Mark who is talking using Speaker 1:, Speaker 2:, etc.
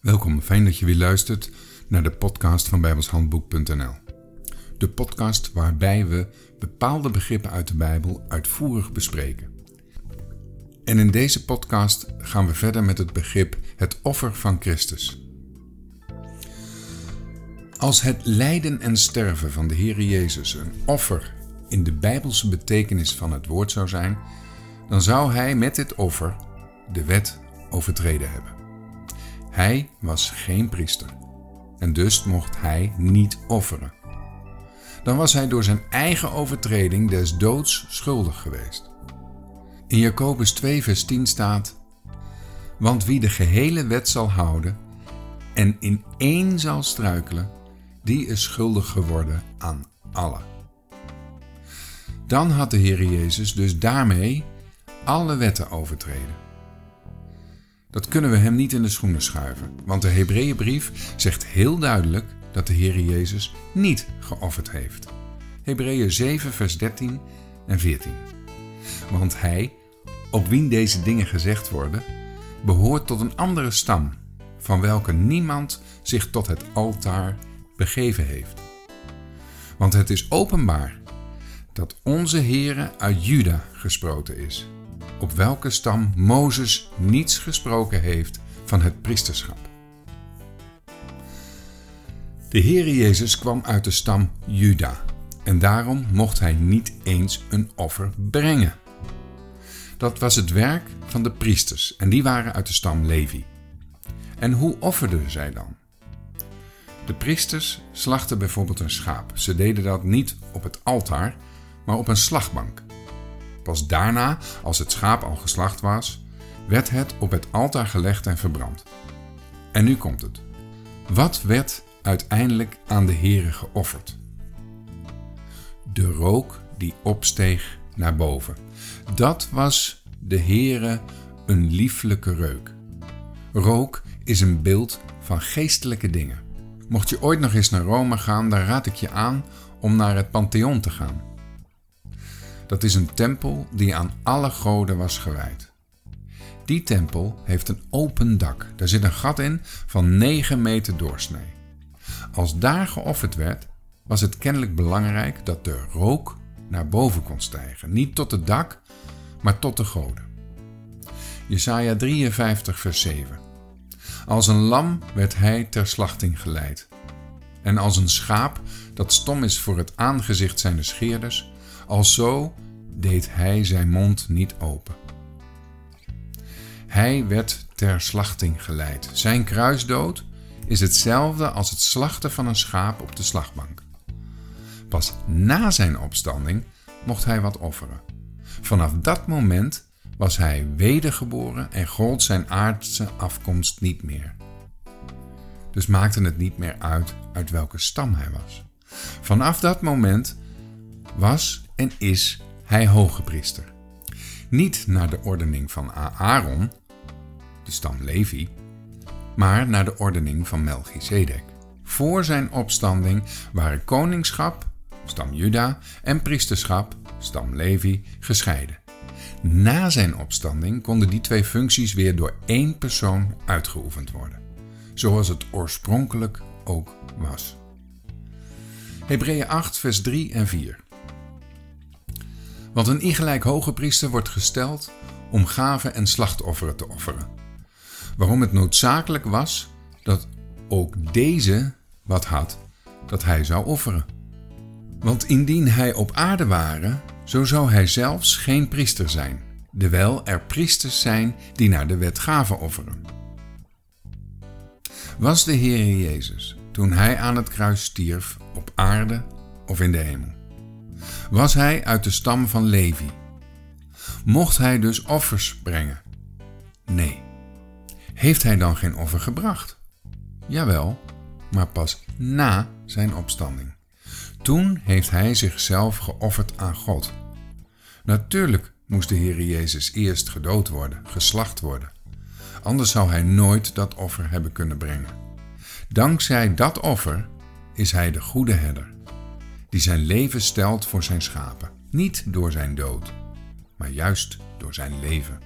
Speaker 1: Welkom, fijn dat je weer luistert naar de podcast van bijbelshandboek.nl. De podcast waarbij we bepaalde begrippen uit de Bijbel uitvoerig bespreken. En in deze podcast gaan we verder met het begrip het offer van Christus. Als het lijden en sterven van de Heer Jezus een offer in de bijbelse betekenis van het woord zou zijn, dan zou hij met dit offer de wet overtreden hebben. Hij was geen priester en dus mocht hij niet offeren. Dan was hij door zijn eigen overtreding des doods schuldig geweest. In Jacobus 2, vers 10 staat: Want wie de gehele wet zal houden en in één zal struikelen, die is schuldig geworden aan alle. Dan had de Heer Jezus dus daarmee alle wetten overtreden. Dat kunnen we hem niet in de schoenen schuiven, want de Hebreeënbrief zegt heel duidelijk dat de Heer Jezus niet geofferd heeft. Hebreeën 7, vers 13 en 14. Want hij, op wien deze dingen gezegd worden, behoort tot een andere stam, van welke niemand zich tot het altaar begeven heeft. Want het is openbaar dat onze Heere uit Juda gesproten is op welke stam Mozes niets gesproken heeft van het priesterschap. De Heere Jezus kwam uit de stam Juda en daarom mocht hij niet eens een offer brengen. Dat was het werk van de priesters en die waren uit de stam Levi. En hoe offerden zij dan? De priesters slachten bijvoorbeeld een schaap. Ze deden dat niet op het altaar, maar op een slagbank. Pas daarna, als het schaap al geslacht was, werd het op het altaar gelegd en verbrand. En nu komt het. Wat werd uiteindelijk aan de Heere geofferd? De rook die opsteeg naar boven. Dat was de Heere een lieflijke reuk. Rook is een beeld van geestelijke dingen. Mocht je ooit nog eens naar Rome gaan, dan raad ik je aan om naar het Pantheon te gaan. Dat is een tempel die aan alle goden was gewijd. Die tempel heeft een open dak. Daar zit een gat in van 9 meter doorsnee. Als daar geofferd werd, was het kennelijk belangrijk dat de rook naar boven kon stijgen. Niet tot het dak, maar tot de goden. Jesaja 53 vers 7 Als een lam werd hij ter slachting geleid. En als een schaap dat stom is voor het aangezicht zijner scheerders, Alzo deed hij zijn mond niet open. Hij werd ter slachting geleid. Zijn kruisdood is hetzelfde als het slachten van een schaap op de slagbank. Pas na zijn opstanding mocht hij wat offeren. Vanaf dat moment was hij wedergeboren en gold zijn aardse afkomst niet meer. Dus maakte het niet meer uit uit welke stam hij was. Vanaf dat moment was en is hij hoge priester. Niet naar de ordening van Aaron, de stam Levi, maar naar de ordening van Melchizedek. Voor zijn opstanding waren koningschap, stam Juda, en priesterschap, stam Levi, gescheiden. Na zijn opstanding konden die twee functies weer door één persoon uitgeoefend worden, zoals het oorspronkelijk ook was. Hebreeën 8, vers 3 en 4. Want een ingelijk hoge priester wordt gesteld om gaven en slachtofferen te offeren. Waarom het noodzakelijk was dat ook deze wat had dat hij zou offeren. Want indien hij op aarde ware, zo zou hij zelfs geen priester zijn, dewijl er priesters zijn die naar de wet gaven offeren. Was de Heer Jezus, toen hij aan het kruis stierf, op aarde of in de hemel? Was hij uit de stam van Levi. Mocht hij dus offers brengen? Nee. Heeft hij dan geen offer gebracht? Jawel, maar pas na zijn opstanding. Toen heeft hij zichzelf geofferd aan God. Natuurlijk moest de Heer Jezus eerst gedood worden, geslacht worden. Anders zou hij nooit dat offer hebben kunnen brengen. Dankzij dat offer is hij de goede herder die zijn leven stelt voor zijn schapen. Niet door zijn dood, maar juist door zijn leven.